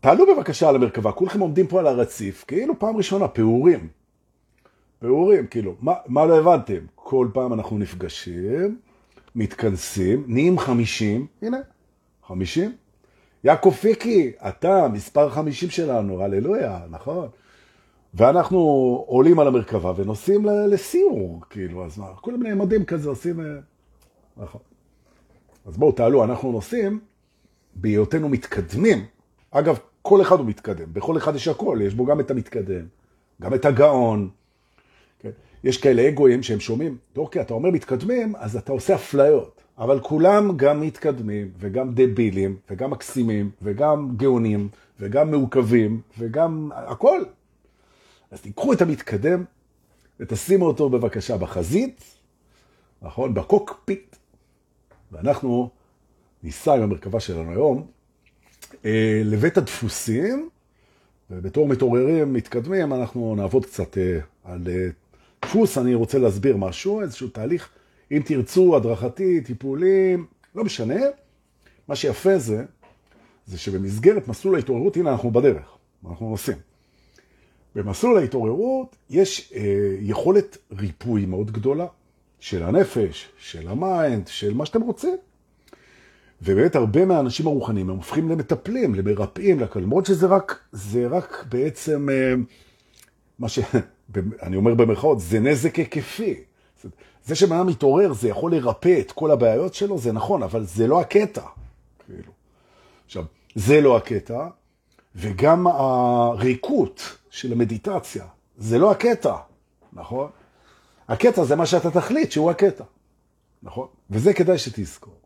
תעלו בבקשה על המרכבה, כולכם עומדים פה על הרציף, כאילו פעם ראשונה, פעורים. פעורים, כאילו, מה, מה לא הבנתם? כל פעם אנחנו נפגשים, מתכנסים, נהיים חמישים, הנה, חמישים. יעקב פיקי, אתה מספר חמישים שלנו, הללויה, נכון? ואנחנו עולים על המרכבה ונוסעים לסיור, כאילו, אז מה, כולם נעמדים כזה, עושים... אה, נכון. אז בואו, תעלו, אנחנו נוסעים, בהיותנו מתקדמים. אגב, כל אחד הוא מתקדם, בכל אחד יש הכל, יש בו גם את המתקדם, גם את הגאון. כן? יש כאלה אגואים שהם שומעים, אוקיי, אתה אומר מתקדמים, אז אתה עושה אפליות. אבל כולם גם מתקדמים, וגם דבילים, וגם מקסימים, וגם גאונים, וגם מעוכבים, וגם הכל. אז תיקחו את המתקדם ותשימו אותו בבקשה בחזית, נכון? בקוקפיט, ואנחנו ניסע עם המרכבה שלנו היום לבית הדפוסים, ובתור מתעוררים מתקדמים אנחנו נעבוד קצת אה, על אה, דפוס, אני רוצה להסביר משהו, איזשהו תהליך, אם תרצו, הדרכתי, טיפולים, לא משנה. מה שיפה זה, זה שבמסגרת מסלול ההתעוררות, הנה אנחנו בדרך, אנחנו נוסעים. במסלול ההתעוררות יש אה, יכולת ריפוי מאוד גדולה של הנפש, של ה mind, של מה שאתם רוצים. ובאמת הרבה מהאנשים הרוחניים הם הופכים למטפלים, למרפאים, למרות שזה רק, זה רק בעצם, אה, מה ש... אני אומר במרכאות, זה נזק היקפי. זה שבן אדם מתעורר, זה יכול לרפא את כל הבעיות שלו, זה נכון, אבל זה לא הקטע. כאילו. עכשיו, זה לא הקטע, וגם הריקות של המדיטציה, זה לא הקטע, נכון? הקטע זה מה שאתה תחליט שהוא הקטע, נכון? וזה כדאי שתזכור.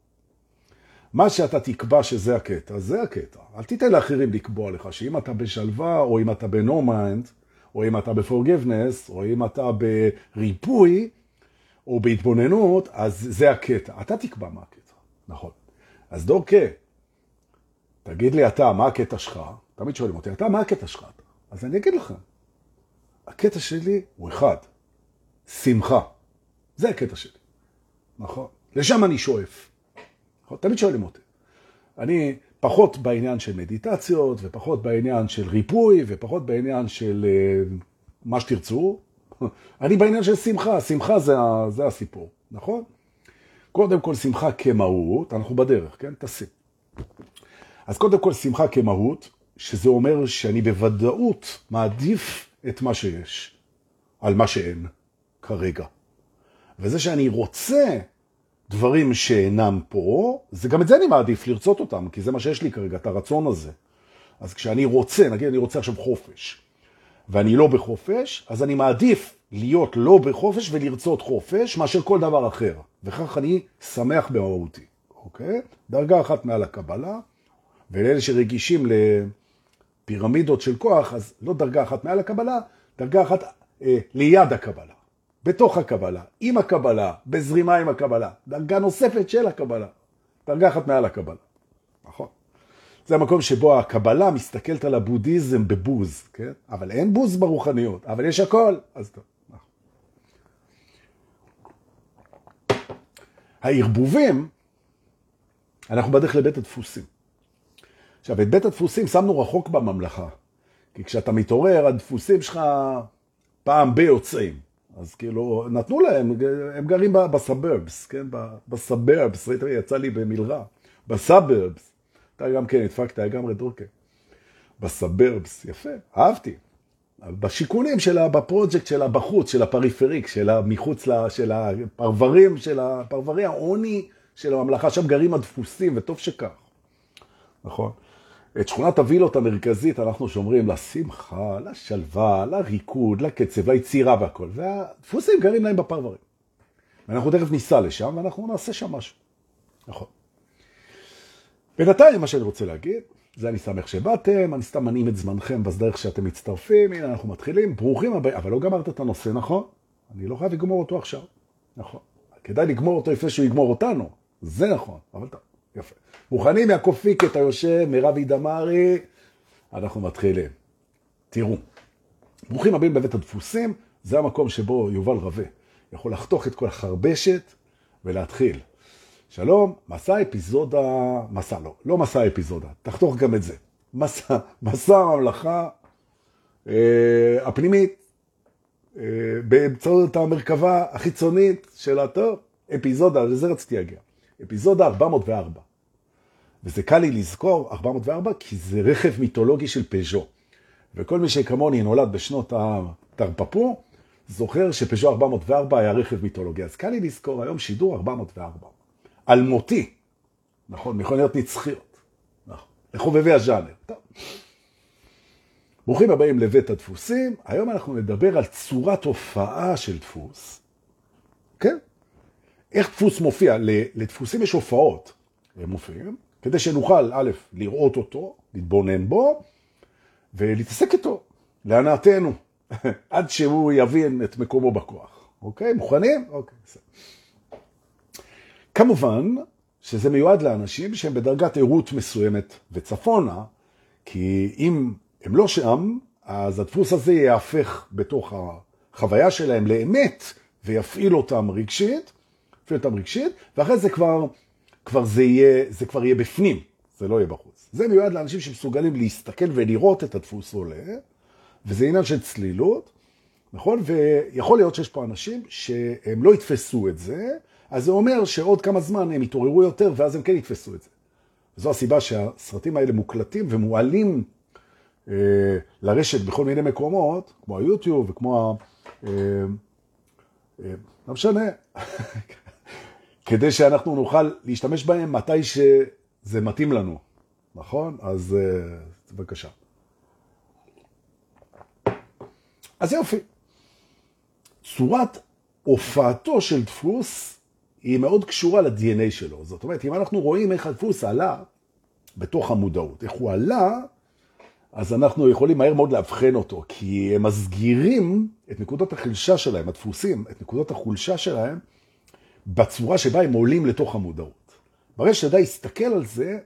מה שאתה תקבע שזה הקטע, זה הקטע. אל תיתן לאחרים לקבוע לך שאם אתה בשלווה, או אם אתה ב no mind, או אם אתה ב forgiveness, או אם אתה בריפוי, או בהתבוננות, אז זה הקטע. אתה תקבע מה הקטע, נכון. אז דורקה, תגיד לי אתה, מה הקטע שלך? תמיד שואלים אותי, אתה, מה הקטע שלך? אז אני אגיד לכם, הקטע שלי הוא אחד, שמחה. זה הקטע שלי, נכון? לשם אני שואף. נכון? תמיד שואלים אותי. אני פחות בעניין של מדיטציות, ופחות בעניין של ריפוי, ופחות בעניין של uh, מה שתרצו. אני בעניין של שמחה, שמחה זה, זה הסיפור, נכון? קודם כל שמחה כמהות, אנחנו בדרך, כן? תשים. אז קודם כל שמחה כמהות, שזה אומר שאני בוודאות מעדיף את מה שיש על מה שאין כרגע. וזה שאני רוצה דברים שאינם פה, זה גם את זה אני מעדיף לרצות אותם, כי זה מה שיש לי כרגע, את הרצון הזה. אז כשאני רוצה, נגיד אני רוצה עכשיו חופש, ואני לא בחופש, אז אני מעדיף להיות לא בחופש ולרצות חופש מאשר כל דבר אחר. וכך אני שמח במהותי, אוקיי? דרגה אחת מעל הקבלה, ולאלה שרגישים לפירמידות של כוח, אז לא דרגה אחת מעל הקבלה, דרגה אחת אה, ליד הקבלה. בתוך הקבלה, עם הקבלה, בזרימה עם הקבלה, דרגה נוספת של הקבלה, דרגה אחת מעל הקבלה, נכון? זה המקום שבו הקבלה מסתכלת על הבודהיזם בבוז, כן? אבל אין בוז ברוחניות, אבל יש הכל, אז טוב. נכון. הערבובים, אנחנו בדרך לבית הדפוסים. עכשיו, את בית הדפוסים שמנו רחוק בממלכה, כי כשאתה מתעורר, הדפוסים שלך פעם ביי יוצאים. אז כאילו, נתנו להם, הם גרים ב suburbs, כן? ב suburbs, ראית, יצא לי במלרע, ב suburbs. אתה גם כן הדפקת לגמרי דורקה. ב suburbs, יפה, אהבתי. בשיכונים שלה, בפרויקט שלה בחוץ, של הפריפריה, של מחוץ, של הפרברים, של הפרברי העוני של הממלכה, שם גרים הדפוסים, וטוב שכך. נכון? את שכונת הווילות המרכזית אנחנו שומרים לשמחה, לשלווה, לריקוד, לקצב, ליצירה והכל. והדפוסים גרים להם בפרברים. ואנחנו תכף ניסע לשם ואנחנו נעשה שם משהו. נכון. בינתיים מה שאני רוצה להגיד, זה אני שמח שבאתם, אני סתם מנעים את זמנכם בדרך שאתם מצטרפים, הנה אנחנו מתחילים, ברוכים הבאים, אבל לא גמרת את הנושא, נכון? אני לא חייב לגמור אותו עכשיו, נכון. כדאי לגמור אותו לפני שהוא יגמור אותנו, זה נכון, אבל טוב, יפה. מוכנים מהקופיק את היושב, מרבי דמרי, אנחנו מתחילים. תראו, ברוכים הבאים בבית הדפוסים, זה המקום שבו יובל רווה יכול לחתוך את כל החרבשת ולהתחיל. שלום, מסע אפיזודה, מסע לא, לא מסע אפיזודה, תחתוך גם את זה. מסע, מסע הממלכה אה, הפנימית, אה, באמצעות המרכבה החיצונית של הטוב, אפיזודה, לזה רציתי להגיע, אפיזודה 404. וזה קל לי לזכור, 404, כי זה רכב מיתולוגי של פז'ו. וכל מי שכמוני נולד בשנות התרפפו, זוכר שפז'ו 404 היה רכב מיתולוגי. אז קל לי לזכור היום שידור 404. אלמותי, נכון, מכוניות נצחיות, נכון, לחובבי הז'אנר. ברוכים הבאים לבית הדפוסים, היום אנחנו נדבר על צורת הופעה של דפוס, כן? איך דפוס מופיע? לדפוסים יש הופעות, הם מופיעים, כדי שנוכל, א', לראות אותו, להתבונן בו, ולהתעסק איתו, להנאתנו, עד שהוא יבין את מקומו בכוח. אוקיי? מוכנים? אוקיי, בסדר. כמובן שזה מיועד לאנשים שהם בדרגת עירות מסוימת וצפונה, כי אם הם לא שם, אז הדפוס הזה יהפך בתוך החוויה שלהם לאמת, ויפעיל אותם רגשית, יפעיל אותם רגשית, ואחרי זה כבר, כבר זה יהיה, זה כבר יהיה בפנים, זה לא יהיה בחוץ. זה מיועד לאנשים שמסוגלים להסתכל ולראות את הדפוס עולה, וזה עניין של צלילות, נכון? ויכול להיות שיש פה אנשים שהם לא יתפסו את זה, אז זה אומר שעוד כמה זמן הם יתעוררו יותר, ואז הם כן יתפסו את זה. זו הסיבה שהסרטים האלה מוקלטים ומועלים אה, לרשת בכל מיני מקומות, כמו היוטיוב וכמו ה... אה, אה, לא משנה, כדי שאנחנו נוכל להשתמש בהם מתי שזה מתאים לנו, נכון? אז אה, בבקשה. אז יופי. צורת הופעתו של דפוס היא מאוד קשורה ל-DNA שלו. זאת אומרת, אם אנחנו רואים איך הדפוס עלה בתוך המודעות, איך הוא עלה, אז אנחנו יכולים מהר מאוד להבחן אותו, כי הם מסגירים את נקודות החולשה שלהם, הדפוסים, את נקודות החולשה שלהם, בצורה שבה הם עולים לתוך המודעות. ברגע שאתה יסתכל על זה,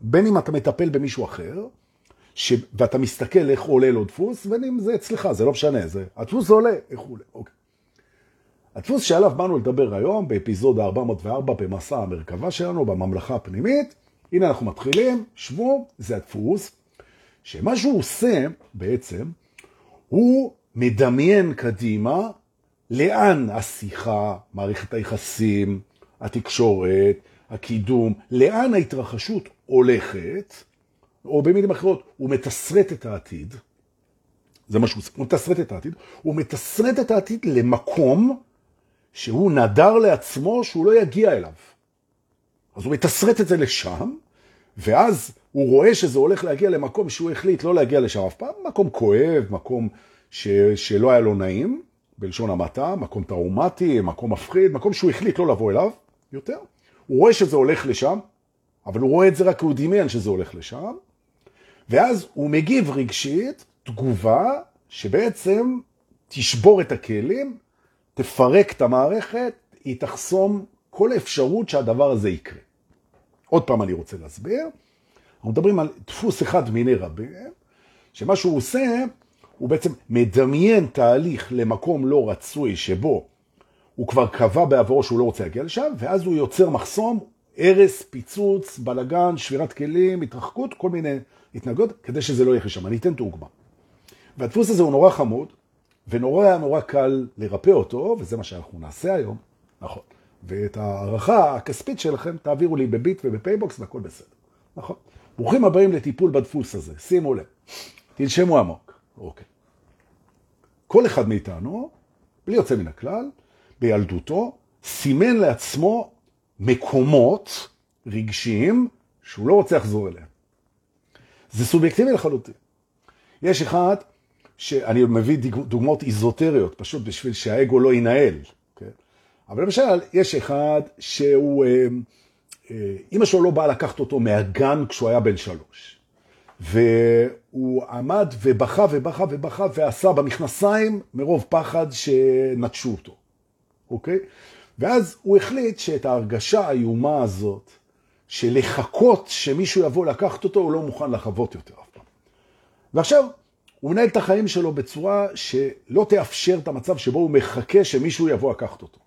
בין אם אתה מטפל במישהו אחר, ש... ואתה מסתכל איך עולה לו דפוס, בין אם זה אצלך, זה לא משנה, זה... הדפוס עולה, איך הוא עולה, אוקיי. הדפוס שעליו באנו לדבר היום, באפיזודה 404 במסע המרכבה שלנו, בממלכה הפנימית, הנה אנחנו מתחילים, שבו, זה הדפוס, שמה שהוא עושה בעצם, הוא מדמיין קדימה לאן השיחה, מערכת היחסים, התקשורת, הקידום, לאן ההתרחשות הולכת, או במילים אחרות, הוא מתסרט את העתיד, זה מה שהוא עושה, הוא מתסרט את העתיד, הוא מתסרט את העתיד למקום שהוא נדר לעצמו שהוא לא יגיע אליו. אז הוא מתסרט את זה לשם, ואז הוא רואה שזה הולך להגיע למקום שהוא החליט לא להגיע לשם אף פעם, מקום כואב, מקום ש... שלא היה לו נעים, בלשון המעטה, מקום טראומטי, מקום מפחיד, מקום שהוא החליט לא לבוא אליו יותר. הוא רואה שזה הולך לשם, אבל הוא רואה את זה רק כי הוא דמיין שזה הולך לשם, ואז הוא מגיב רגשית, תגובה, שבעצם תשבור את הכלים, תפרק את המערכת, היא תחסום כל אפשרות שהדבר הזה יקרה. עוד פעם אני רוצה להסביר. אנחנו מדברים על דפוס אחד מיני רבים, שמה שהוא עושה, הוא בעצם מדמיין תהליך למקום לא רצוי שבו הוא כבר קבע בעברו שהוא לא רוצה להגיע לשם, ואז הוא יוצר מחסום, הרס, פיצוץ, בלגן, שבירת כלים, התרחקות, כל מיני התנגדות, כדי שזה לא יהיה שם. אני אתן דוגמה. והדפוס הזה הוא נורא חמוד, ונורא נורא קל לרפא אותו, וזה מה שאנחנו נעשה היום, נכון. ואת ההערכה הכספית שלכם תעבירו לי בביט ובפייבוקס והכל בסדר, נכון. ברוכים הבאים לטיפול בדפוס הזה, שימו לב, תנשמו עמוק, אוקיי. כל אחד מאיתנו, בלי יוצא מן הכלל, בילדותו, סימן לעצמו מקומות רגשיים שהוא לא רוצה לחזור אליהם. זה סובייקטיבי לחלוטין. יש אחד שאני מביא דוגמאות איזוטריות, פשוט בשביל שהאגו לא ינהל. כן? אבל למשל, יש אחד שהוא, אה, אה, אמא שלו לא באה לקחת אותו מהגן כשהוא היה בן שלוש. והוא עמד ובכה ובכה ובכה ועשה במכנסיים מרוב פחד שנטשו אותו, אוקיי? ואז הוא החליט שאת ההרגשה האיומה הזאת, של לחכות שמישהו יבוא לקחת אותו, הוא לא מוכן לחוות יותר אף פעם. ועכשיו, הוא מנהל את החיים שלו בצורה שלא תאפשר את המצב שבו הוא מחכה שמישהו יבוא לקחת אותו.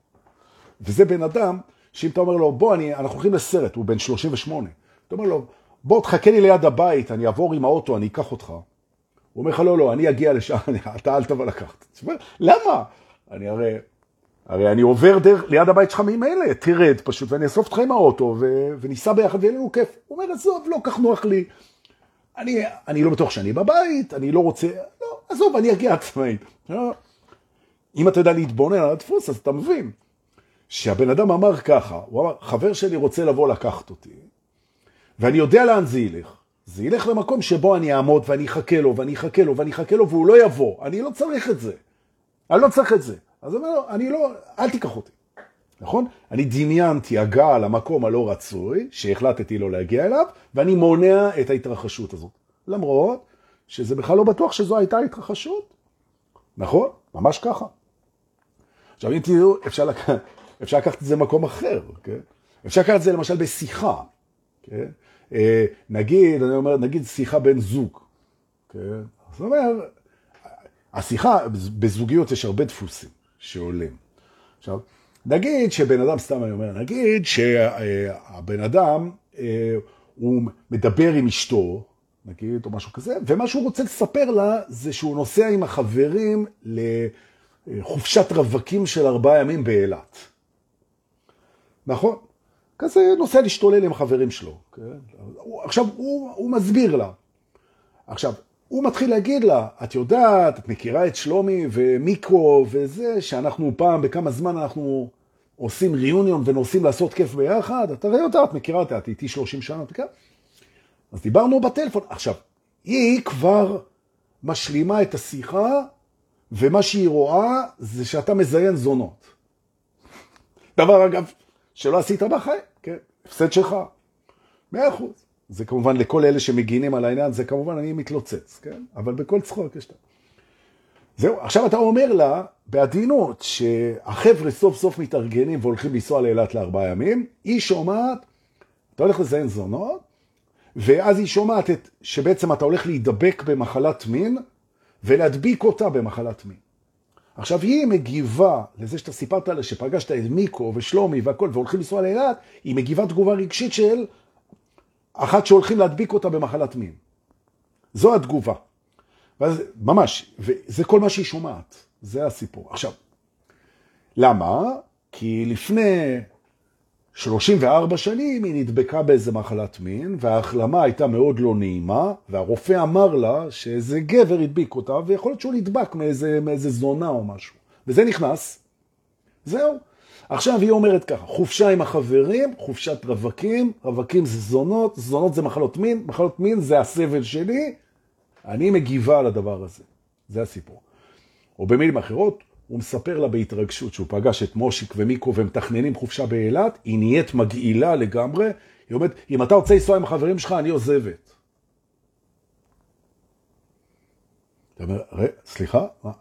וזה בן אדם, שאם אתה אומר לו, בוא, אני, אנחנו הולכים לסרט, הוא בן 38, אתה אומר לו, בוא תחכה לי ליד הבית, אני אעבור עם האוטו, אני אקח אותך. הוא אומר לך, לא, לא, אני אגיע לשם, אתה אל תבוא לקחת. למה? אני הרי, הרי אני עובר דרך, ליד הבית שלך ממילא, תרד פשוט, ואני אסוף אותך עם האוטו, ו... וניסע ביחד ויהיה לנו כיף. הוא אומר, עזוב, לא כך נוח לי. אני, אני לא בטוח שאני בבית, אני לא רוצה, לא, עזוב, אני אגיע עצמאית. אם אתה יודע להתבונן על הדפוס, אז אתה מבין שהבן אדם אמר ככה, הוא אמר, חבר שלי רוצה לבוא לקחת אותי, ואני יודע לאן זה ילך. זה ילך למקום שבו אני אעמוד ואני אחכה לו ואני אחכה לו ואני אחכה לו והוא לא יבוא. אני לא צריך את זה. אני לא צריך את זה. אז אומר לו, אני לא, אל תיקח אותי. נכון? אני דמיינתי הגעה למקום הלא רצוי, שהחלטתי לא להגיע אליו, ואני מונע את ההתרחשות הזאת. למרות שזה בכלל לא בטוח שזו הייתה התרחשות. נכון? ממש ככה. עכשיו, אם תראו, אפשר, לק... אפשר לקחת את זה למקום אחר, כן? אפשר לקחת את זה למשל בשיחה, כן? אה, נגיד, אני אומר, נגיד שיחה בין זוג, כן? זאת אומרת, השיחה, בזוגיות יש הרבה דפוסים שעולים. עכשיו, נגיד שבן אדם, סתם אני אומר, נגיד שהבן אדם, אה, הוא מדבר עם אשתו, נגיד, או משהו כזה, ומה שהוא רוצה לספר לה זה שהוא נוסע עם החברים לחופשת רווקים של ארבעה ימים באילת. נכון? כזה נוסע להשתולל עם החברים שלו. כן? עכשיו, הוא, הוא מסביר לה. עכשיו, הוא מתחיל להגיד לה, את יודעת, את מכירה את שלומי ומיקרו וזה, שאנחנו פעם בכמה זמן אנחנו עושים ריאוניון ונוסעים לעשות כיף ביחד, את הרי יודעת, מכירה אותה, את איתי 30 שנה, אתה אז דיברנו בטלפון. עכשיו, היא כבר משלימה את השיחה, ומה שהיא רואה זה שאתה מזיין זונות. דבר אגב, שלא עשית בחיים, כן, הפסד שלך, מאה אחוז. זה כמובן לכל אלה שמגינים על העניין, זה כמובן אני מתלוצץ, כן? אבל בכל צחוק יש את זהו, עכשיו אתה אומר לה, בעדינות, שהחבר'ה סוף סוף מתארגנים והולכים לנסוע לאילת לארבעה ימים, היא שומעת, אתה הולך לזיין זונות, ואז היא שומעת את, שבעצם אתה הולך להידבק במחלת מין, ולהדביק אותה במחלת מין. עכשיו היא מגיבה לזה שאתה סיפרת לה שפגשת את מיקו ושלומי והכל והולכים לנסוע לאילת, היא מגיבה תגובה רגשית של אחת שהולכים להדביק אותה במחלת מין. זו התגובה. ואז ממש, וזה כל מה שהיא שומעת, זה הסיפור. עכשיו, למה? כי לפני 34 שנים היא נדבקה באיזה מחלת מין, וההחלמה הייתה מאוד לא נעימה, והרופא אמר לה שאיזה גבר הדביק אותה, ויכול להיות שהוא נדבק מאיזה, מאיזה זונה או משהו. וזה נכנס. זהו. עכשיו היא אומרת ככה, חופשה עם החברים, חופשת רווקים, רווקים זה זונות, זונות זה מחלות מין, מחלות מין זה הסבל שלי, אני מגיבה על הדבר הזה. זה הסיפור. או במילים אחרות, הוא מספר לה בהתרגשות שהוא פגש את מושיק ומיקו ומתכננים חופשה באילת, היא נהיית מגעילה לגמרי, היא אומרת, אם אתה רוצה לנסוע עם החברים שלך, אני עוזבת. אתה אומר, סליחה, מה,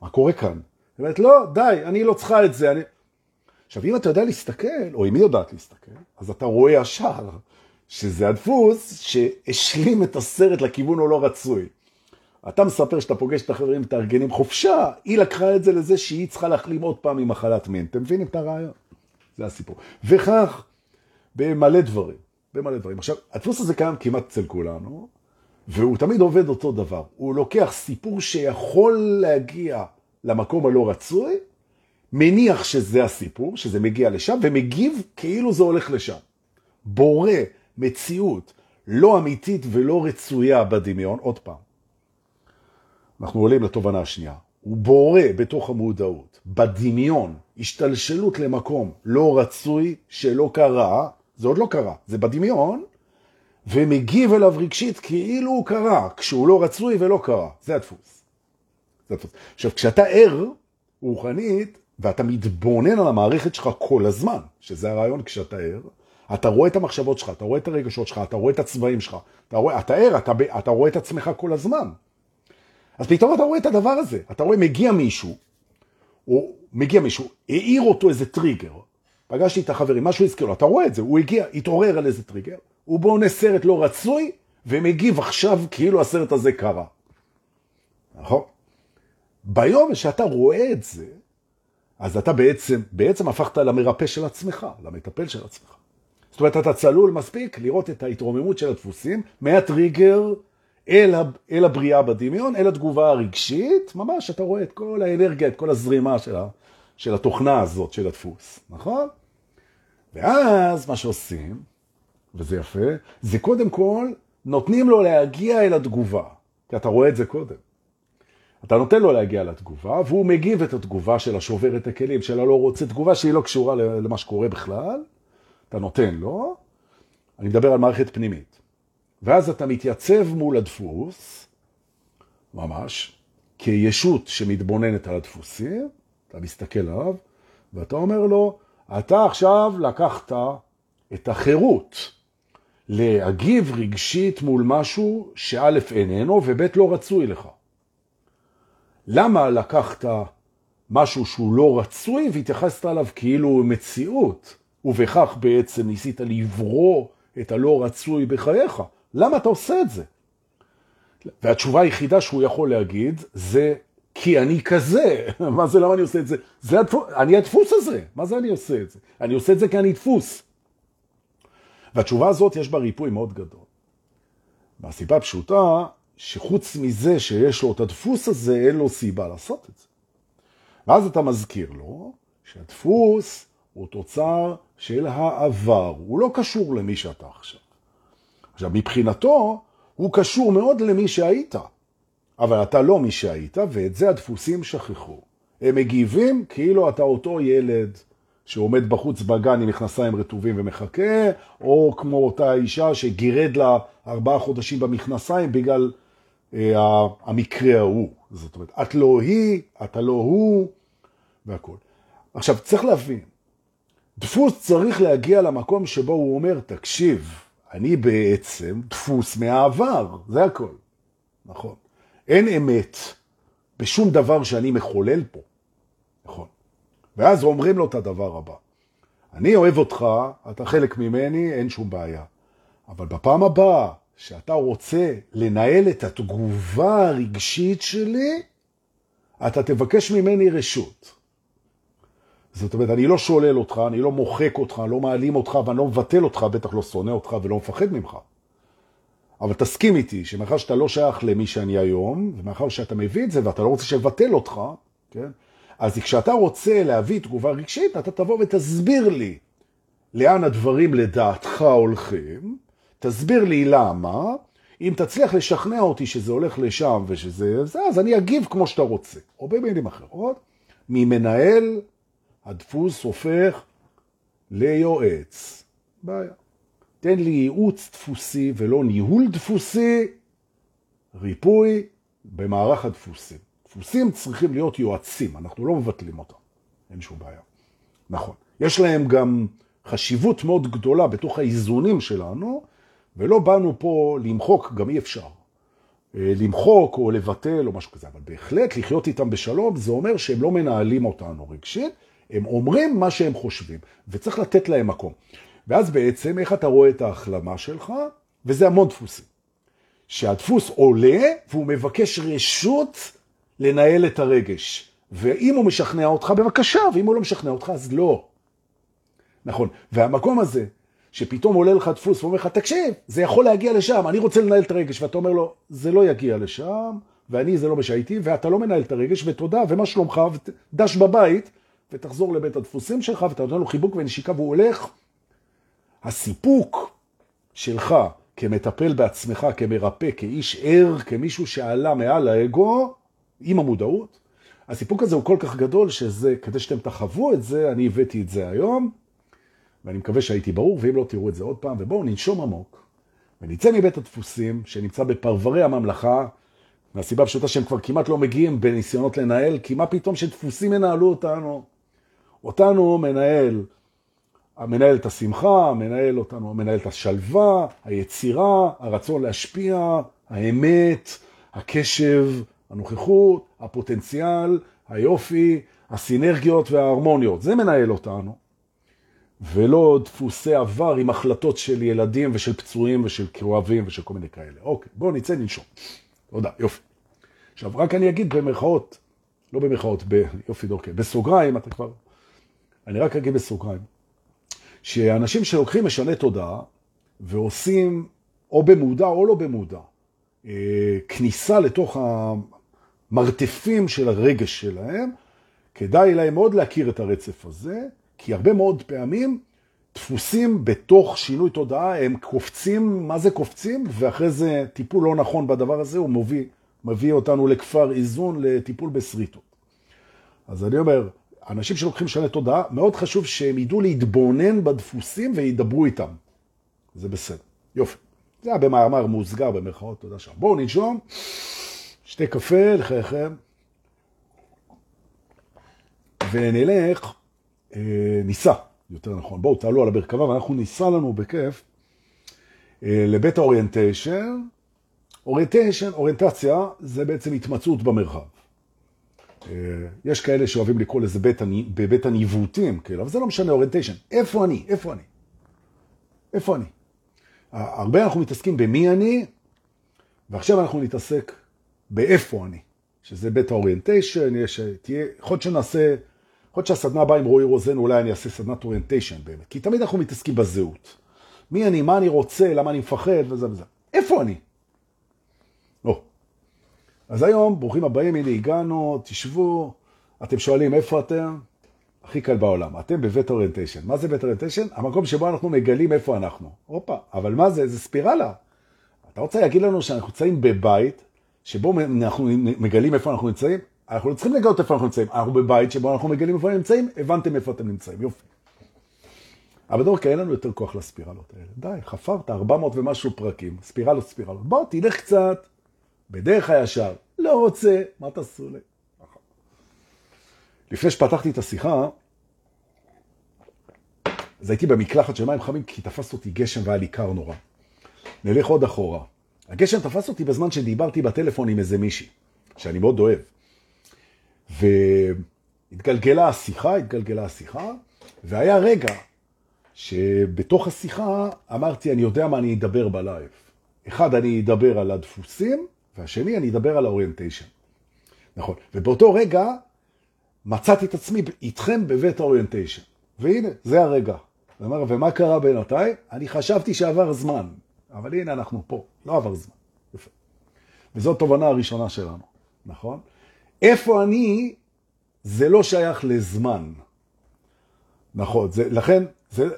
מה קורה כאן? היא אומרת, לא, די, אני לא צריכה את זה. אני... עכשיו, אם אתה יודע להסתכל, או אם היא יודעת להסתכל, אז אתה רואה ישר שזה הדפוס שהשלים את הסרט לכיוון הלא רצוי. אתה מספר שאתה פוגש את החברים מתארגנים חופשה, היא לקחה את זה לזה שהיא צריכה להחלים עוד פעם ממחלת מין. אתם מבינים את הרעיון? זה הסיפור. וכך, במלא דברים. במלא דברים. עכשיו, הדפוס הזה קיים כמעט אצל כולנו, והוא תמיד עובד אותו דבר. הוא לוקח סיפור שיכול להגיע למקום הלא רצוי, מניח שזה הסיפור, שזה מגיע לשם, ומגיב כאילו זה הולך לשם. בורא מציאות לא אמיתית ולא רצויה בדמיון, עוד פעם. אנחנו עולים לתובנה השנייה. הוא בורא בתוך המודעות, בדמיון, השתלשלות למקום לא רצוי שלא קרה, זה עוד לא קרה, זה בדמיון, ומגיב אליו רגשית כאילו הוא קרה, כשהוא לא רצוי ולא קרה. זה הדפוס. זה הדפוס. עכשיו, כשאתה ער רוחנית, ואתה מתבונן על המערכת שלך כל הזמן, שזה הרעיון כשאתה ער, אתה רואה את המחשבות שלך, אתה רואה את הרגשות שלך, אתה רואה את הצבעים שלך, אתה רואה, אתה ער, אתה, אתה רואה את עצמך כל הזמן. אז פתאום אתה רואה את הדבר הזה, אתה רואה מגיע מישהו, הוא מגיע מישהו, העיר אותו איזה טריגר, פגשתי את החברים, משהו הזכיר לו, אתה רואה את זה, הוא הגיע, התעורר על איזה טריגר, הוא בונה סרט לא רצוי, ומגיב עכשיו כאילו הסרט הזה קרה. נכון? ביום שאתה רואה את זה, אז אתה בעצם, בעצם הפכת למרפא של עצמך, למטפל של עצמך. זאת אומרת, אתה צלול מספיק לראות את ההתרוממות של הדפוסים מהטריגר אל, אל הבריאה בדמיון, אל התגובה הרגשית, ממש אתה רואה את כל האנרגיה, את כל הזרימה של, ה, של התוכנה הזאת של הדפוס, נכון? ואז מה שעושים, וזה יפה, זה קודם כל נותנים לו להגיע אל התגובה, כי אתה רואה את זה קודם. אתה נותן לו להגיע לתגובה, והוא מגיב את התגובה של השובר את הכלים, של הלא רוצה תגובה שהיא לא קשורה למה שקורה בכלל, אתה נותן לו, אני מדבר על מערכת פנימית. ואז אתה מתייצב מול הדפוס, ממש, כישות שמתבוננת על הדפוסים, אתה מסתכל עליו, ואתה אומר לו, אתה עכשיו לקחת את החירות להגיב רגשית מול משהו שא' איננו וב' לא רצוי לך. למה לקחת משהו שהוא לא רצוי והתייחסת עליו כאילו מציאות, ובכך בעצם ניסית לברוא את הלא רצוי בחייך? למה אתה עושה את זה? והתשובה היחידה שהוא יכול להגיד זה כי אני כזה. מה זה למה אני עושה את זה? זה הדפוס, אני הדפוס הזה. מה זה אני עושה את זה? אני עושה את זה כי אני דפוס. והתשובה הזאת יש בה ריפוי מאוד גדול. והסיבה הפשוטה, שחוץ מזה שיש לו את הדפוס הזה, אין לו סיבה לעשות את זה. ואז אתה מזכיר לו שהדפוס הוא תוצר של העבר, הוא לא קשור למי שאתה עכשיו. עכשיו, מבחינתו, הוא קשור מאוד למי שהיית, אבל אתה לא מי שהיית, ואת זה הדפוסים שכחו. הם מגיבים כאילו אתה אותו ילד שעומד בחוץ בגן עם מכנסיים רטובים ומחכה, או כמו אותה אישה שגירד לה ארבעה חודשים במכנסיים בגלל אה, המקרה ההוא. זאת אומרת, את לא היא, אתה לא הוא, והכל. עכשיו, צריך להבין, דפוס צריך להגיע למקום שבו הוא אומר, תקשיב, אני בעצם דפוס מהעבר, זה הכל. נכון. אין אמת בשום דבר שאני מחולל פה. נכון. ואז אומרים לו את הדבר הבא. אני אוהב אותך, אתה חלק ממני, אין שום בעיה. אבל בפעם הבאה שאתה רוצה לנהל את התגובה הרגשית שלי, אתה תבקש ממני רשות. זאת אומרת, אני לא שולל אותך, אני לא מוחק אותך, לא מעלים אותך ואני לא מבטל אותך, בטח לא שונא אותך ולא מפחד ממך. אבל תסכים איתי שמאחר שאתה לא שייך למי שאני היום, ומאחר שאתה מביא את זה ואתה לא רוצה שבטל אותך, כן? אז כשאתה רוצה להביא תגובה רגשית, אתה תבוא ותסביר לי לאן הדברים לדעתך הולכים, תסביר לי למה, אם תצליח לשכנע אותי שזה הולך לשם ושזה זה, אז אני אגיב כמו שאתה רוצה. או במילים אחרות, ממנהל הדפוס הופך ליועץ. בעיה. תן לי ייעוץ דפוסי ולא ניהול דפוסי, ריפוי במערך הדפוסים. דפוסים צריכים להיות יועצים, אנחנו לא מבטלים אותם, אין שום בעיה. נכון. יש להם גם חשיבות מאוד גדולה בתוך האיזונים שלנו, ולא באנו פה למחוק, גם אי אפשר. אה, למחוק או לבטל או משהו כזה, אבל בהחלט לחיות איתם בשלום, זה אומר שהם לא מנהלים אותנו רגשית, הם אומרים מה שהם חושבים, וצריך לתת להם מקום. ואז בעצם, איך אתה רואה את ההחלמה שלך? וזה המון דפוסים. שהדפוס עולה והוא מבקש רשות לנהל את הרגש. ואם הוא משכנע אותך, בבקשה, ואם הוא לא משכנע אותך, אז לא. נכון. והמקום הזה, שפתאום עולה לך דפוס ואומר לך, תקשיב, זה יכול להגיע לשם, אני רוצה לנהל את הרגש, ואתה אומר לו, זה לא יגיע לשם, ואני זה לא מה שהייתי, ואתה לא מנהל את הרגש, ותודה, ומה שלומך, ודש בבית, ותחזור לבית הדפוסים שלך, ואתה נותן לו חיבוק ונשיקה, והוא הולך. הסיפוק שלך כמטפל בעצמך, כמרפא, כאיש ער, כמישהו שעלה מעל האגו, עם המודעות, הסיפוק הזה הוא כל כך גדול, שזה, כדי שאתם תחוו את זה, אני הבאתי את זה היום, ואני מקווה שהייתי ברור, ואם לא תראו את זה עוד פעם, ובואו ננשום עמוק, ונצא מבית הדפוסים, שנמצא בפרברי הממלכה, מהסיבה הפשוטה שהם כבר כמעט לא מגיעים בניסיונות לנהל, כי מה פתאום שדפוסים ינהלו אותנו? אותנו מנהל, מנהל את השמחה, מנהל אותנו, מנהל את השלווה, היצירה, הרצון להשפיע, האמת, הקשב, הנוכחות, הפוטנציאל, היופי, הסינרגיות וההרמוניות. זה מנהל אותנו. ולא דפוסי עבר עם החלטות של ילדים ושל פצועים ושל כואבים ושל כל מיני כאלה. אוקיי, בואו נצא ננשום. תודה, יופי. עכשיו, רק אני אגיד במרכאות, לא במרכאות, ב... יופי דורקי, בסוגריים, אתה כבר... אני רק אגיד בסוגריים, שאנשים שלוקחים משנה תודעה ועושים או במודע או לא במודע, אה, כניסה לתוך המרתפים של הרגש שלהם, כדאי להם מאוד להכיר את הרצף הזה, כי הרבה מאוד פעמים דפוסים בתוך שינוי תודעה, הם קופצים, מה זה קופצים? ואחרי זה טיפול לא נכון בדבר הזה, הוא מביא, מביא אותנו לכפר איזון, לטיפול בסריטות. אז אני אומר, אנשים שלוקחים שנה תודעה, מאוד חשוב שהם ידעו להתבונן בדפוסים וידברו איתם. זה בסדר. יופי. זה היה במאמר מוסגר במרכאות, תודה שם. בואו ננשום, שתי קפה לחייכם, ונלך, אה, ניסע, יותר נכון. בואו תעלו על המרכבה ואנחנו ניסע לנו בכיף אה, לבית ה orientation. orientation, אוריינטציה, זה בעצם התמצאות במרחב. אה, יש כאלה שאוהבים לקרוא לזה בית, בבית הניווטים, כאילו, אבל זה לא משנה, orientation. איפה אני? איפה אני? איפה אני? הרבה אנחנו מתעסקים במי אני, ועכשיו אנחנו נתעסק באיפה אני, שזה בית ה orientation, יש, תהיה, יכול להיות שנעשה, יכול להיות שהסדנה הבאה עם רועי רוזן, אולי אני אעשה סדנת orientation באמת, כי תמיד אנחנו מתעסקים בזהות. מי אני, מה אני רוצה, למה אני מפחד, וזה וזה. איפה אני? אז היום, ברוכים הבאים, הנה הגענו, תשבו, אתם שואלים איפה אתם? הכי קל בעולם. אתם בבית orientation. מה זה בית orientation? המקום שבו אנחנו מגלים איפה אנחנו. הופה, אבל מה זה? זה ספירלה. אתה רוצה להגיד לנו שאנחנו נמצאים בבית שבו אנחנו מגלים איפה אנחנו נמצאים? אנחנו לא צריכים לגלות איפה אנחנו נמצאים. אנחנו בבית שבו אנחנו מגלים איפה אנחנו נמצאים, הבנתם איפה אתם נמצאים. יופי. אבל דורקה, אין לנו יותר כוח לספירלות האלה. די, חפרת 400 ומשהו פרקים, ספירלות, ספירלות. בוא, תלך קצת בדרך הישר. לא רוצה, מה תעשו לי? לפני שפתחתי את השיחה, אז הייתי במקלחת של מים חמים, כי תפס אותי גשם והיה לי קר נורא. נלך עוד אחורה. הגשם תפס אותי בזמן שדיברתי בטלפון עם איזה מישהי, שאני מאוד אוהב. והתגלגלה השיחה, התגלגלה השיחה, והיה רגע שבתוך השיחה אמרתי, אני יודע מה אני אדבר בלייב. אחד, אני אדבר על הדפוסים, והשני, אני אדבר על ה orientation. נכון. ובאותו רגע מצאתי את עצמי איתכם בבית ה orientation. והנה, זה הרגע. אומר, ומה קרה בינתיים? אני חשבתי שעבר זמן, אבל הנה אנחנו פה, לא עבר זמן. יפה. וזאת תובנה הראשונה שלנו, נכון? איפה אני, זה לא שייך לזמן. נכון, זה, לכן, זה,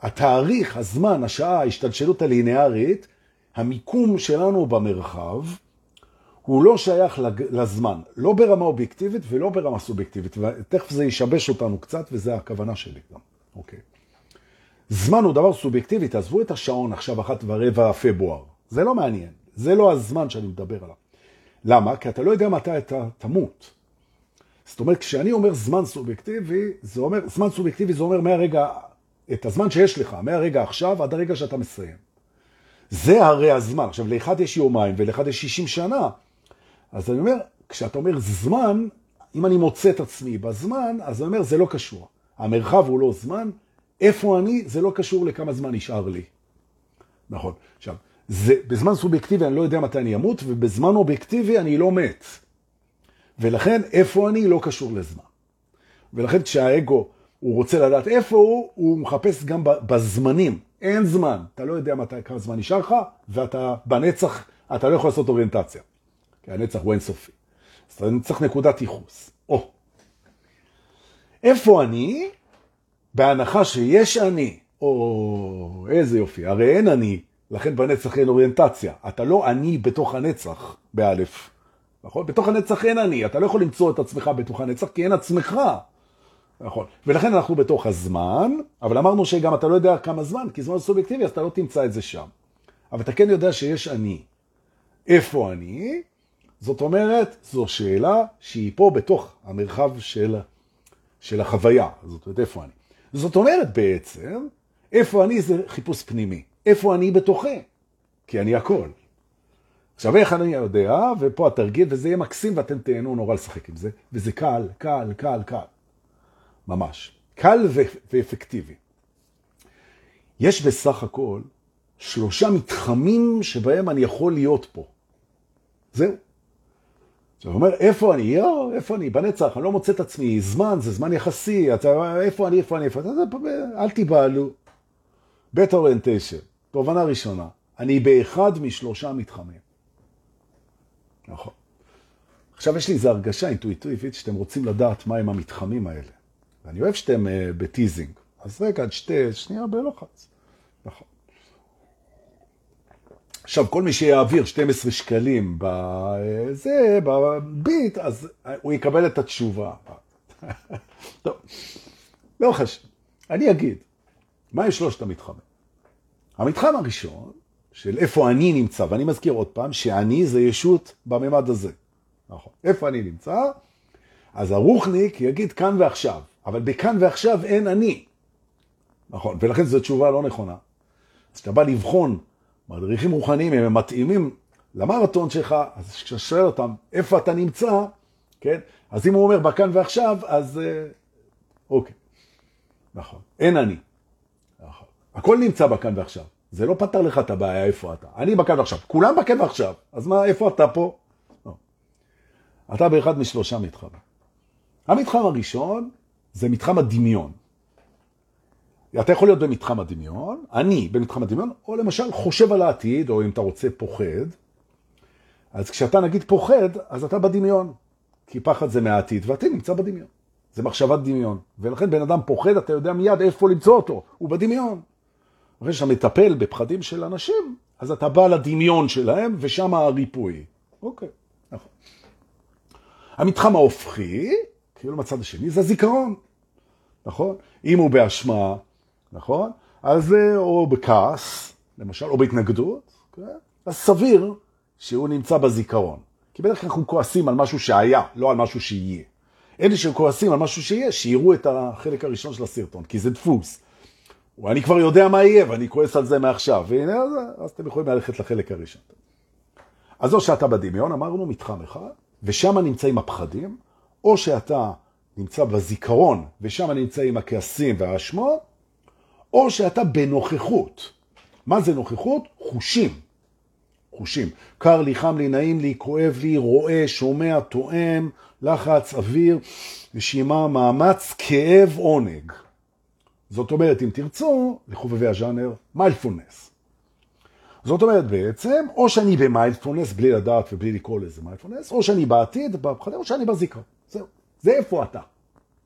התאריך, הזמן, השעה, ההשתלשלות הלינארית, המיקום שלנו במרחב, הוא לא שייך לזמן, לא ברמה אובייקטיבית ולא ברמה סובייקטיבית, ותכף זה ישבש אותנו קצת, וזה הכוונה שלי גם, אוקיי. זמן הוא דבר סובייקטיבי, תעזבו את השעון עכשיו אחת ורבע פברואר, זה לא מעניין, זה לא הזמן שאני מדבר עליו. למה? כי אתה לא יודע מתי אתה תמות. זאת אומרת, כשאני אומר זמן סובייקטיבי, זה אומר, זמן סובייקטיבי זה אומר מהרגע, את הזמן שיש לך, מהרגע עכשיו עד הרגע שאתה מסיים. זה הרי הזמן. עכשיו, לאחד יש יומיים ולאחד יש 60 שנה. אז אני אומר, כשאתה אומר זמן, אם אני מוצא את עצמי בזמן, אז אני אומר, זה לא קשור. המרחב הוא לא זמן, איפה אני, זה לא קשור לכמה זמן נשאר לי. נכון. עכשיו, זה, בזמן סובייקטיבי אני לא יודע מתי אני אמות, ובזמן אובייקטיבי אני לא מת. ולכן, איפה אני לא קשור לזמן. ולכן כשהאגו, הוא רוצה לדעת איפה הוא, הוא מחפש גם בזמנים. אין זמן. אתה לא יודע מתי, כמה זמן נשאר לך, ואתה בנצח, אתה לא יכול לעשות אוריינטציה. כי הנצח הוא אינסופי. אז אתה צריך נקודת ייחוס. או. איפה אני? בהנחה שיש אני. או, איזה יופי. הרי אין אני, לכן בנצח אין אוריינטציה. אתה לא אני בתוך הנצח, באלף. נכון? בתוך הנצח אין אני. אתה לא יכול למצוא את עצמך בתוך הנצח, כי אין עצמך. נכון. ולכן אנחנו בתוך הזמן, אבל אמרנו שגם אתה לא יודע כמה זמן, כי זמן סובייקטיבי, אז אתה לא תמצא את זה שם. אבל אתה כן יודע שיש אני. איפה אני? זאת אומרת, זו שאלה שהיא פה בתוך המרחב של, של החוויה. זאת אומרת, איפה אני? זאת אומרת בעצם, איפה אני זה חיפוש פנימי. איפה אני בתוכי? כי אני הכל. עכשיו, איך אני יודע, ופה התרגיל, וזה יהיה מקסים ואתם תהנו נורא לשחק עם זה, וזה קל, קל, קל, קל. ממש. קל ואפקטיבי. יש בסך הכל שלושה מתחמים שבהם אני יכול להיות פה. זהו. עכשיו, הוא אומר, איפה אני? יואו, איפה אני? בנצח, אני לא מוצא את עצמי. זמן, זה זמן יחסי. אתה, איפה אני? איפה אני? איפה אני? אל תיבהלו. בית אוריינטיישן, תובנה ראשונה, אני באחד משלושה מתחמים. נכון. עכשיו יש לי איזו הרגשה אינטואיטיבית שאתם רוצים לדעת מהם המתחמים האלה. ואני אוהב שאתם uh, בטיזינג. אז רגע, שתי, שנייה בלוחץ. נכון. עכשיו, כל מי שיעביר 12 שקלים בזה, בביט, אז הוא יקבל את התשובה. טוב, לא חשוב. אני אגיד, מה יש שלושת המתחמים? המתחם הראשון, של איפה אני נמצא, ואני מזכיר עוד פעם, שאני זה ישות בממד הזה. נכון. איפה אני נמצא? אז הרוחניק יגיד כאן ועכשיו, אבל בכאן ועכשיו אין אני. נכון, ולכן זו תשובה לא נכונה. אז כשאתה בא לבחון מדריכים רוחניים, אם הם מתאימים למרתון שלך, אז כשאתה שואל אותם איפה אתה נמצא, כן? אז אם הוא אומר בכאן ועכשיו, אז אה, אוקיי. נכון, אין אני. נכון. הכל נמצא בכאן ועכשיו. זה לא פתר לך את הבעיה איפה אתה. אני בכאן ועכשיו, כולם בכאן ועכשיו. אז מה, איפה אתה פה? לא. אתה באחד משלושה מתחמים. המתחם הראשון זה מתחם הדמיון. אתה יכול להיות במתחם הדמיון, אני במתחם הדמיון, או למשל חושב על העתיד, או אם אתה רוצה פוחד. אז כשאתה נגיד פוחד, אז אתה בדמיון. כי פחד זה מהעתיד, ועתיד נמצא בדמיון. זה מחשבת דמיון. ולכן בן אדם פוחד, אתה יודע מיד איפה למצוא אותו, הוא בדמיון. אחרי שאתה מטפל בפחדים של אנשים, אז אתה בא לדמיון שלהם, ושם הריפוי. אוקיי, נכון. המתחם ההופכי, כאילו מצד השני, זה זיכרון, נכון? אם הוא באשמה, נכון? אז או בכעס, למשל, או בהתנגדות, כן? אז סביר שהוא נמצא בזיכרון. כי בדרך כלל אנחנו כועסים על משהו שהיה, לא על משהו שיהיה. אלה שכועסים על משהו שיהיה, שיראו את החלק הראשון של הסרטון, כי זה דפוס. אני כבר יודע מה יהיה, ואני כועס על זה מעכשיו. והנה, אז, אז אתם יכולים ללכת לחלק הראשון. אז או שאתה בדמיון, אמרנו, מתחם אחד, ושם נמצאים הפחדים, או שאתה נמצא בזיכרון, ושם נמצאים הכעסים והאשמות, או שאתה בנוכחות. מה זה נוכחות? חושים. חושים. קר לי, חם לי, נעים לי, כואב לי, רואה, שומע, תואם, לחץ, אוויר, נשימה, מאמץ, כאב, עונג. זאת אומרת, אם תרצו, לחובבי הז'אנר, מיילפולנס. זאת אומרת בעצם, או שאני במיילפולנס, בלי לדעת ובלי לקרוא לזה מיילפולנס, או שאני בעתיד, או שאני בזיכרון. זהו. זה איפה אתה.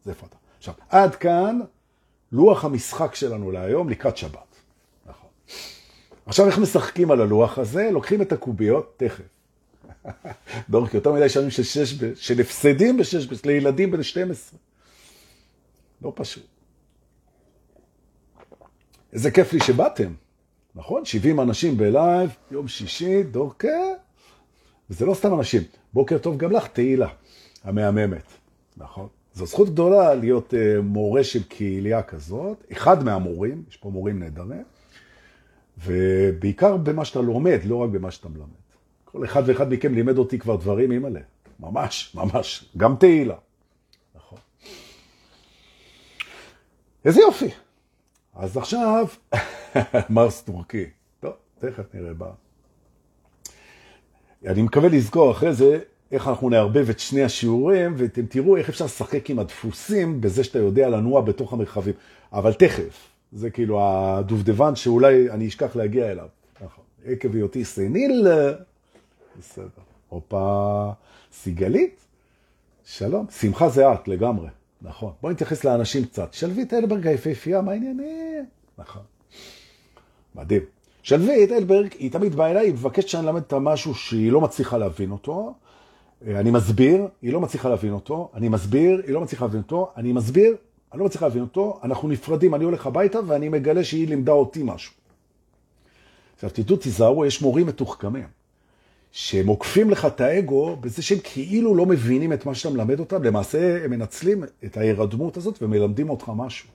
זה איפה אתה. עכשיו, עד כאן לוח המשחק שלנו להיום לקראת שבת. נכון. עכשיו, איך משחקים על הלוח הזה? לוקחים את הקוביות, תכף. דורקי, יותר מדי שנים של, שש, של הפסדים בשש, לילדים בן 12. לא פשוט. איזה כיף לי שבאתם, נכון? 70 אנשים בלייב, יום שישי, דורקה, וזה לא סתם אנשים. בוקר טוב גם לך, תהילה, המהממת, נכון? זו זכות גדולה להיות uh, מורה של קהילייה כזאת, אחד מהמורים, יש פה מורים נהדרים, ובעיקר במה שאתה לומד, לא רק במה שאתה מלמד. כל אחד ואחד מכם לימד אותי כבר דברים, אימא'לה. ממש, ממש. גם תהילה. נכון. איזה יופי. אז עכשיו, מרס טורקי. טוב, תכף נראה בה. אני מקווה לזכור אחרי זה איך אנחנו נערבב את שני השיעורים, ואתם תראו איך אפשר לשחק עם הדפוסים בזה שאתה יודע לנוע בתוך המרחבים. אבל תכף, זה כאילו הדובדבן שאולי אני אשכח להגיע אליו. נכון. עקב היותי סניל, בסדר. הופה, סיגלית, שלום. שמחה זה את לגמרי. נכון. בואי נתייחס לאנשים קצת. שלווית אלברג היפהפייה, מה העניינים? נכון. מדהים. שלווית אלברג, היא תמיד באה אליי, היא מבקשת שאני אלמד אותה משהו שהיא לא מצליחה להבין אותו. אני מסביר, היא לא מצליחה להבין אותו. אני מסביר, היא לא מצליחה להבין אותו. אני מסביר, אני לא מצליחה להבין אותו. אנחנו נפרדים, אני הולך הביתה ואני מגלה שהיא לימדה אותי משהו. עכשיו, תדעו, תיזהרו, יש מורים מתוחכמים. שהם עוקפים לך את האגו בזה שהם כאילו לא מבינים את מה שאתה מלמד אותם, למעשה הם מנצלים את ההירדמות הזאת ומלמדים אותך משהו.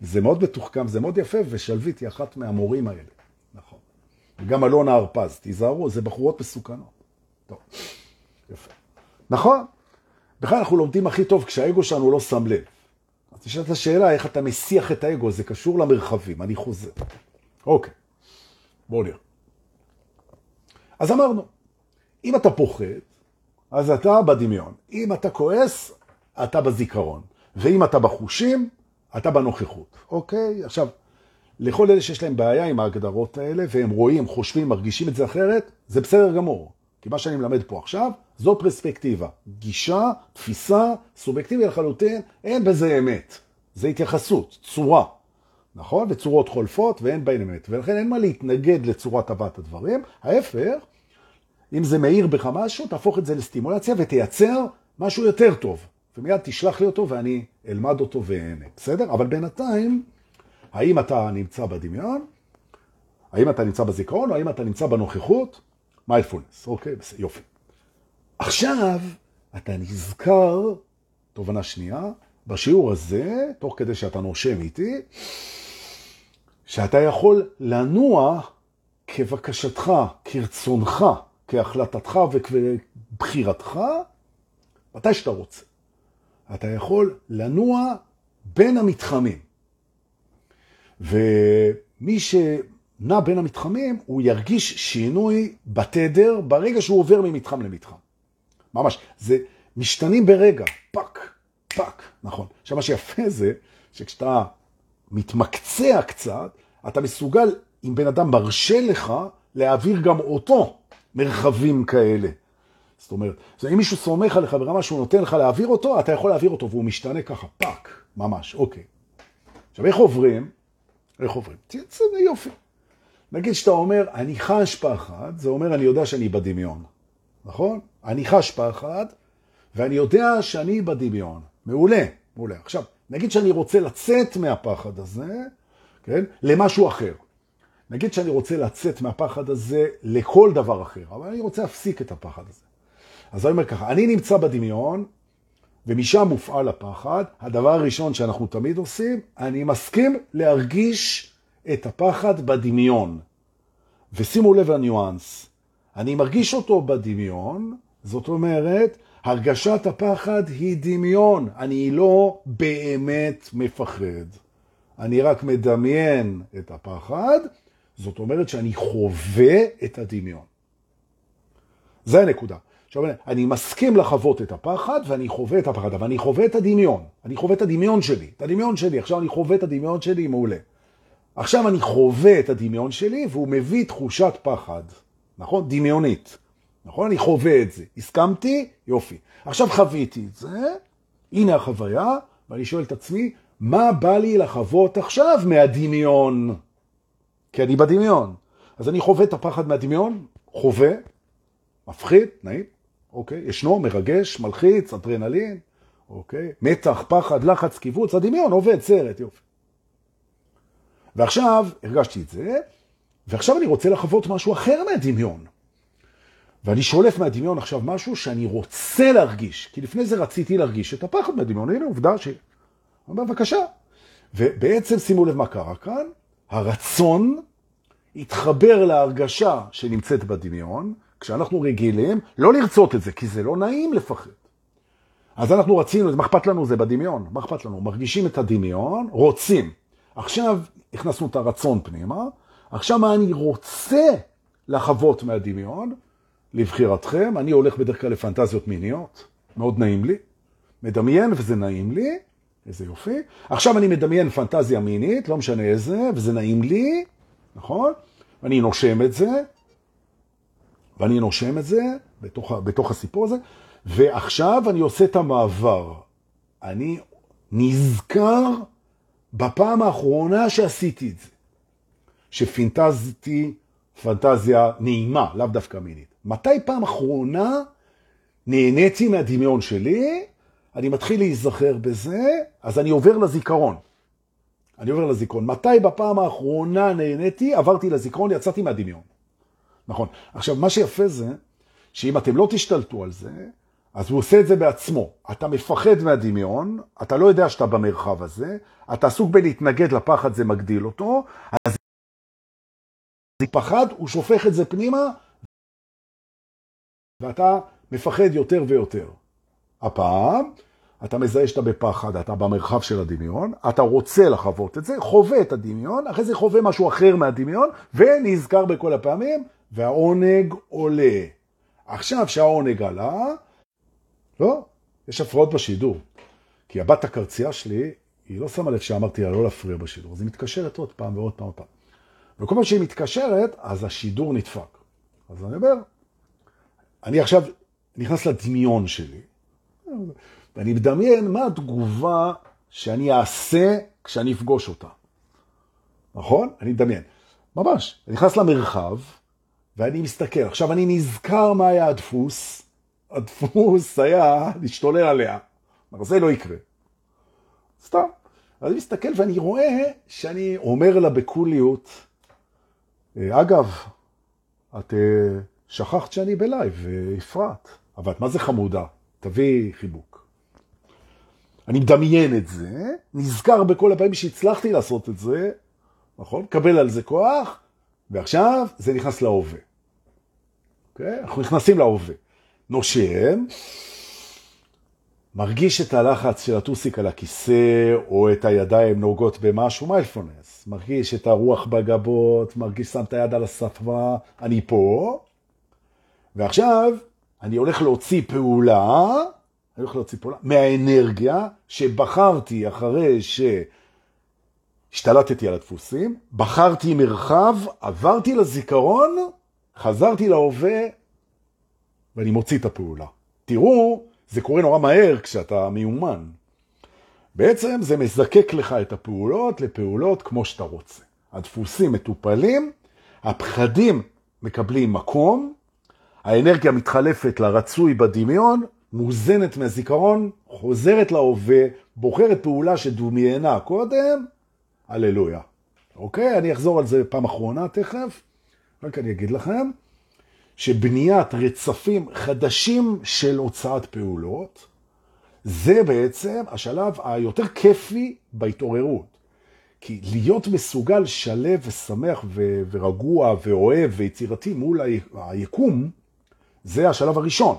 זה מאוד מתוחכם, זה מאוד יפה, ושלווית היא אחת מהמורים האלה. נכון. וגם אלונה הרפז, תיזהרו, זה בחורות מסוכנות. טוב, יפה. נכון, בכלל אנחנו לומדים הכי טוב כשהאגו שלנו לא שם לב. אז תשאלת השאלה איך אתה מסיח את האגו, זה קשור למרחבים, אני חוזר. אוקיי, בואו נראה. אז אמרנו, אם אתה פוחד, אז אתה בדמיון. אם אתה כועס, אתה בזיכרון. ואם אתה בחושים, אתה בנוכחות. אוקיי? עכשיו, לכל אלה שיש להם בעיה עם ההגדרות האלה, והם רואים, חושבים, מרגישים את זה אחרת, זה בסדר גמור. כי מה שאני מלמד פה עכשיו, זו פרספקטיבה. גישה, תפיסה, סובייקטיבי לחלוטין, אין בזה אמת. זה התייחסות, צורה. נכון? וצורות חולפות ואין בהן אמת. ולכן אין מה להתנגד לצורת הבאת הדברים. ההפך, אם זה מאיר בך משהו, תהפוך את זה לסטימולציה ותייצר משהו יותר טוב. ומיד תשלח לי אותו ואני אלמד אותו ואהנה. בסדר? אבל בינתיים, האם אתה נמצא בדמיון? האם אתה נמצא בזיכרון או האם אתה נמצא בנוכחות? מיינדפולנס. אוקיי, בסדר, יופי. עכשיו, אתה נזכר, תובנה שנייה, בשיעור הזה, תוך כדי שאתה נושם איתי, שאתה יכול לנוע כבקשתך, כרצונך, כהחלטתך וכבחירתך, מתי שאתה רוצה. אתה יכול לנוע בין המתחמים. ומי שנע בין המתחמים, הוא ירגיש שינוי בתדר ברגע שהוא עובר ממתחם למתחם. ממש, זה משתנים ברגע, פאק, פאק, נכון. עכשיו מה שיפה זה שכשאתה מתמקצע קצת, אתה מסוגל, אם בן אדם מרשה לך, להעביר גם אותו מרחבים כאלה. זאת אומרת, אם מישהו סומך עליך ברמה שהוא נותן לך להעביר אותו, אתה יכול להעביר אותו והוא משתנה ככה, פאק, ממש, אוקיי. עכשיו, איך עוברים? איך עוברים? תרצה, יופי. נגיד שאתה אומר, אני חש פחד, זה אומר, אני יודע שאני בדמיון, נכון? אני חש פחד, ואני יודע שאני בדמיון. מעולה, מעולה. עכשיו, נגיד שאני רוצה לצאת מהפחד הזה, כן, למשהו אחר. נגיד שאני רוצה לצאת מהפחד הזה לכל דבר אחר, אבל אני רוצה להפסיק את הפחד הזה. אז אני אומר ככה, אני נמצא בדמיון, ומשם מופעל הפחד. הדבר הראשון שאנחנו תמיד עושים, אני מסכים להרגיש את הפחד בדמיון. ושימו לב לניואנס, אני מרגיש אותו בדמיון, זאת אומרת, הרגשת הפחד היא דמיון, אני לא באמת מפחד. אני רק מדמיין את הפחד, זאת אומרת שאני חווה את הדמיון. זה הנקודה. עכשיו, אני מסכים לחוות את הפחד ואני חווה את הפחד, אבל אני חווה את הדמיון. אני חווה את הדמיון שלי, את הדמיון שלי. עכשיו אני חווה את הדמיון שלי, מעולה. עכשיו אני חווה את הדמיון שלי והוא מביא תחושת פחד, נכון? דמיונית. נכון? אני חווה את זה. הסכמתי? יופי. עכשיו חוויתי את זה, הנה החוויה, ואני שואל את עצמי, מה בא לי לחוות עכשיו מהדמיון? כי אני בדמיון. אז אני חווה את הפחד מהדמיון, חווה, מפחיד, נעים, אוקיי? ישנו, מרגש, מלחיץ, אדרנלין, אוקיי? מתח, פחד, לחץ, קיבוץ, הדמיון עובד, סרט, יופי. ועכשיו הרגשתי את זה, ועכשיו אני רוצה לחוות משהו אחר מהדמיון. ואני שולף מהדמיון עכשיו משהו שאני רוצה להרגיש, כי לפני זה רציתי להרגיש את הפחד מהדמיון, הנה עובדה ש... בבקשה. ובעצם שימו לב מה קרה כאן, הרצון התחבר להרגשה שנמצאת בדמיון, כשאנחנו רגילים לא לרצות את זה, כי זה לא נעים לפחד. אז אנחנו רצינו, מה אכפת לנו? זה בדמיון, מה אכפת לנו? מרגישים את הדמיון, רוצים. עכשיו הכנסנו את הרצון פנימה, עכשיו מה אני רוצה לחוות מהדמיון, לבחירתכם, אני הולך בדרך כלל לפנטזיות מיניות, מאוד נעים לי, מדמיין וזה נעים לי, איזה יופי. עכשיו אני מדמיין פנטזיה מינית, לא משנה איזה, וזה נעים לי, נכון? ואני נושם את זה, ואני נושם את זה בתוך, בתוך הסיפור הזה, ועכשיו אני עושה את המעבר. אני נזכר בפעם האחרונה שעשיתי את זה, שפינטזתי פנטזיה נעימה, לאו דווקא מינית. מתי פעם אחרונה נהניתי מהדמיון שלי, אני מתחיל להיזכר בזה, אז אני עובר לזיכרון. אני עובר לזיכרון. מתי בפעם האחרונה נהניתי, עברתי לזיכרון, יצאתי מהדמיון. נכון. עכשיו, מה שיפה זה, שאם אתם לא תשתלטו על זה, אז הוא עושה את זה בעצמו. אתה מפחד מהדמיון, אתה לא יודע שאתה במרחב הזה, אתה עסוק בלהתנגד לפחד, זה מגדיל אותו, אז פחד, הוא שופך את זה פנימה, ואתה מפחד יותר ויותר. הפעם, אתה מזהה שאתה בפחד, אתה במרחב של הדמיון, אתה רוצה לחוות את זה, חווה את הדמיון, אחרי זה חווה משהו אחר מהדמיון, ונזכר בכל הפעמים, והעונג עולה. עכשיו שהעונג עלה, לא, יש הפרעות בשידור. כי הבת הקרצייה שלי, היא לא שמה לב שאמרתי לה לא להפריע בשידור, אז היא מתקשרת עוד פעם ועוד פעם ועוד פעם. וכל פעם שהיא מתקשרת, אז השידור נדפק. אז אני אומר, אני עכשיו נכנס לדמיון שלי, ואני מדמיין מה התגובה שאני אעשה כשאני אפגוש אותה. נכון? אני מדמיין. ממש. אני נכנס למרחב, ואני מסתכל. עכשיו אני נזכר מה היה הדפוס. הדפוס היה להשתולל עליה. זה לא יקרה. סתם. אני מסתכל ואני רואה שאני אומר לה בקוליות, אה, אגב, את אה, שכחת שאני בלייב, אפרת, אבל מה זה חמודה? תביא חיבוק. אני מדמיין את זה, נזכר בכל הפעמים שהצלחתי לעשות את זה, נכון? קבל על זה כוח, ועכשיו זה נכנס להווה. אוקיי? אנחנו נכנסים להווה. נושם, מרגיש את הלחץ של הטוסיק על הכיסא, או את הידיים נוגעות במשהו, מיילפונס. מרגיש את הרוח בגבות, מרגיש שם את היד על השפה, אני פה, ועכשיו אני הולך להוציא פעולה, אני הולך להוציא פעולה, מהאנרגיה שבחרתי אחרי שהשתלטתי על הדפוסים, בחרתי מרחב, עברתי לזיכרון, חזרתי להווה, ואני מוציא את הפעולה. תראו, זה קורה נורא מהר כשאתה מיומן. בעצם זה מזקק לך את הפעולות לפעולות כמו שאתה רוצה. הדפוסים מטופלים, הפחדים מקבלים מקום, האנרגיה מתחלפת לרצוי בדמיון, מוזנת מהזיכרון, חוזרת להווה, בוחרת פעולה שדומיינה קודם, הללויה. אוקיי? אני אחזור על זה פעם אחרונה תכף, רק אני אגיד לכם. שבניית רצפים חדשים של הוצאת פעולות, זה בעצם השלב היותר כיפי בהתעוררות. כי להיות מסוגל שלב ושמח ו- ורגוע ואוהב ויצירתי מול היקום, זה השלב הראשון.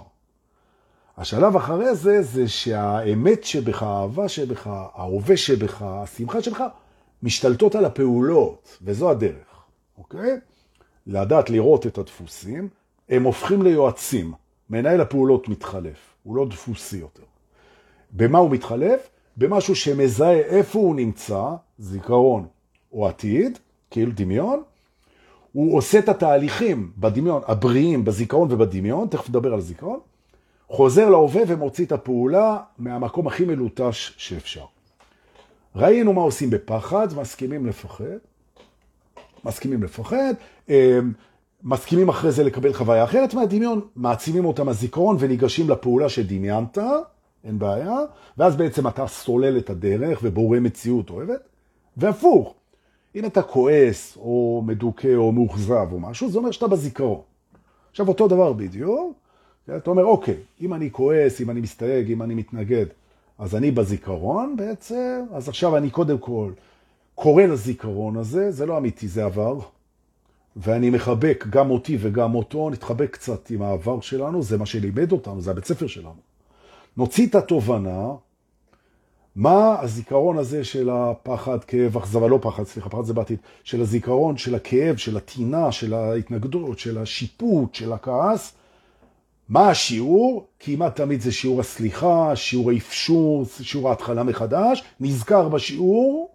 השלב אחרי זה, זה שהאמת שבך, האהבה שבך, ההווה שבך, השמחה שבך, משתלטות על הפעולות, וזו הדרך, אוקיי? לדעת לראות את הדפוסים, הם הופכים ליועצים. מנהל הפעולות מתחלף, הוא לא דפוסי יותר. במה הוא מתחלף? במשהו שמזהה איפה הוא נמצא, זיכרון או עתיד, כאילו דמיון, הוא עושה את התהליכים בדמיון, הבריאים, בזיכרון ובדמיון, תכף נדבר על זיכרון, חוזר להווה ומוציא את הפעולה מהמקום הכי מלוטש שאפשר. ראינו מה עושים בפחד, מסכימים לפחד, מסכימים לפחד, מסכימים אחרי זה לקבל חוויה אחרת מהדמיון, מעצימים אותה מהזיכרון וניגשים לפעולה שדמיינת, אין בעיה, ואז בעצם אתה סולל את הדרך ובורא מציאות אוהבת, והפוך, אם אתה כועס או מדוכא או מאוכזב או משהו, זה אומר שאתה בזיכרון. עכשיו אותו דבר בדיוק, אתה אומר, אוקיי, אם אני כועס, אם אני מסתייג, אם אני מתנגד, אז אני בזיכרון בעצם, אז עכשיו אני קודם כל קורא לזיכרון הזה, זה לא אמיתי, זה עבר, ואני מחבק גם אותי וגם אותו, נתחבק קצת עם העבר שלנו, זה מה שלימד אותנו, זה הבית ספר שלנו. נוציא את התובנה, מה הזיכרון הזה של הפחד, כאב, אכזבה, לא פחד, סליחה, פחד זה בעתיד, של הזיכרון, של הכאב, של הטינה, של ההתנגדות, של השיפוט, של הכעס, מה השיעור? כמעט תמיד זה שיעור הסליחה, שיעור האפשור, שיעור ההתחלה מחדש, נזכר בשיעור,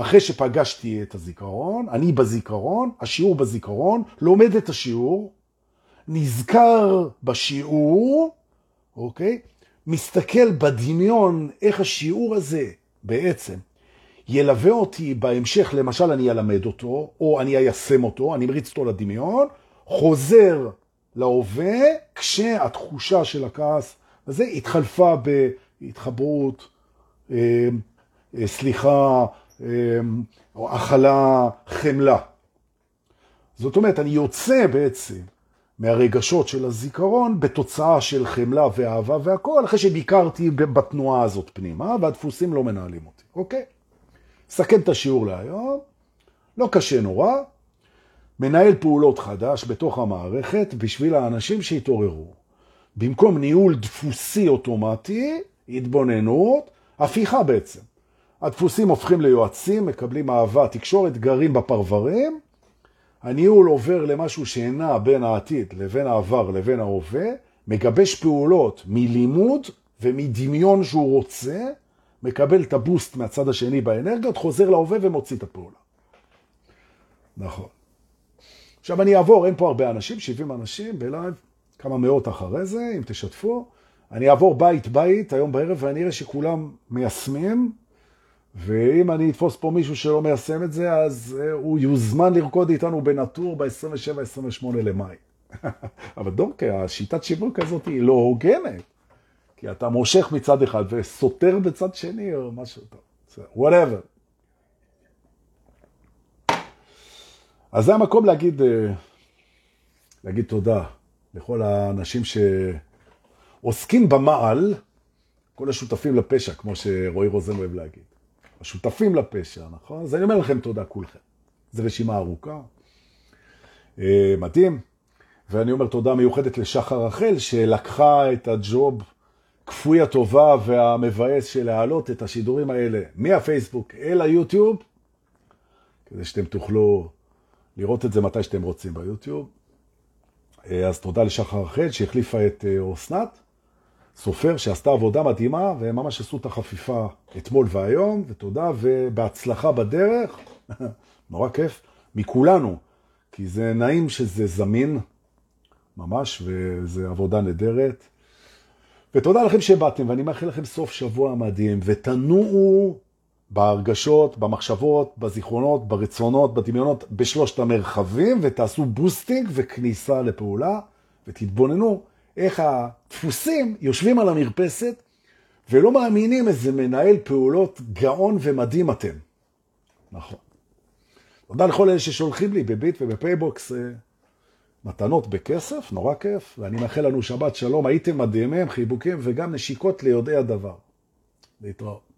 אחרי שפגשתי את הזיכרון, אני בזיכרון, השיעור בזיכרון, לומד את השיעור, נזכר בשיעור, אוקיי? מסתכל בדמיון איך השיעור הזה בעצם ילווה אותי בהמשך, למשל אני אלמד אותו, או אני איישם אותו, אני מריץ אותו לדמיון, חוזר להווה, כשהתחושה של הכעס הזה התחלפה בהתחברות, אה, אה, סליחה, הכלה, חמלה. זאת אומרת, אני יוצא בעצם מהרגשות של הזיכרון בתוצאה של חמלה ואהבה והכל, אחרי שביקרתי בתנועה הזאת פנימה, והדפוסים לא מנהלים אותי, אוקיי? סכם את השיעור להיום, לא קשה נורא, מנהל פעולות חדש בתוך המערכת בשביל האנשים שהתעוררו. במקום ניהול דפוסי אוטומטי, התבוננות, הפיכה בעצם. הדפוסים הופכים ליועצים, מקבלים אהבה, תקשורת, גרים בפרברים, הניהול עובר למשהו שאינה בין העתיד לבין העבר לבין ההווה, מגבש פעולות מלימוד ומדמיון שהוא רוצה, מקבל את הבוסט מהצד השני באנרגיות, חוזר להווה ומוציא את הפעולה. נכון. עכשיו אני אעבור, אין פה הרבה אנשים, 70 אנשים בלייב, כמה מאות אחרי זה, אם תשתפו. אני אעבור בית בית היום בערב ואני אראה שכולם מיישמים, ואם אני אתפוס פה מישהו שלא מיישם את זה, אז אה, הוא יוזמן לרקוד איתנו בנטור ב-27-28 למאי. אבל דורקה, השיטת שיווק הזאת היא לא הוגנת, כי אתה מושך מצד אחד וסותר בצד שני או משהו טוב. whatever. אז זה המקום להגיד, אה, להגיד תודה לכל האנשים שעוסקים במעל, כל השותפים לפשע, כמו שרועי רוזן אוהב להגיד. השותפים לפשע, נכון? אז אני אומר לכם תודה כולכם. זו רשימה ארוכה. אה, מתאים. ואני אומר תודה מיוחדת לשחר רחל, שלקחה את הג'וב כפוי הטובה והמבאס של להעלות את השידורים האלה מהפייסבוק אל היוטיוב, כדי שאתם תוכלו לראות את זה מתי שאתם רוצים ביוטיוב. אה, אז תודה לשחר רחל שהחליפה את אה, אסנת, סופר שעשתה עבודה מדהימה, והם ממש עשו את החפיפה אתמול והיום, ותודה ובהצלחה בדרך, נורא כיף, מכולנו, כי זה נעים שזה זמין, ממש, וזו עבודה נדרת. ותודה לכם שבאתם, ואני מאחל לכם סוף שבוע מדהים, ותנועו בהרגשות, במחשבות, בזיכרונות, ברצונות, בדמיונות, בשלושת המרחבים, ותעשו boosting וכניסה לפעולה, ותתבוננו איך הדפוסים יושבים על המרפסת, ולא מאמינים איזה מנהל פעולות גאון ומדהים אתם. נכון. תודה לכל אלה ששולחים לי בביט ובפייבוקס. מתנות בכסף, נורא כיף, ואני מאחל לנו שבת שלום, הייתם מדהימים, חיבוקים וגם נשיקות ליודעי הדבר. להתראות.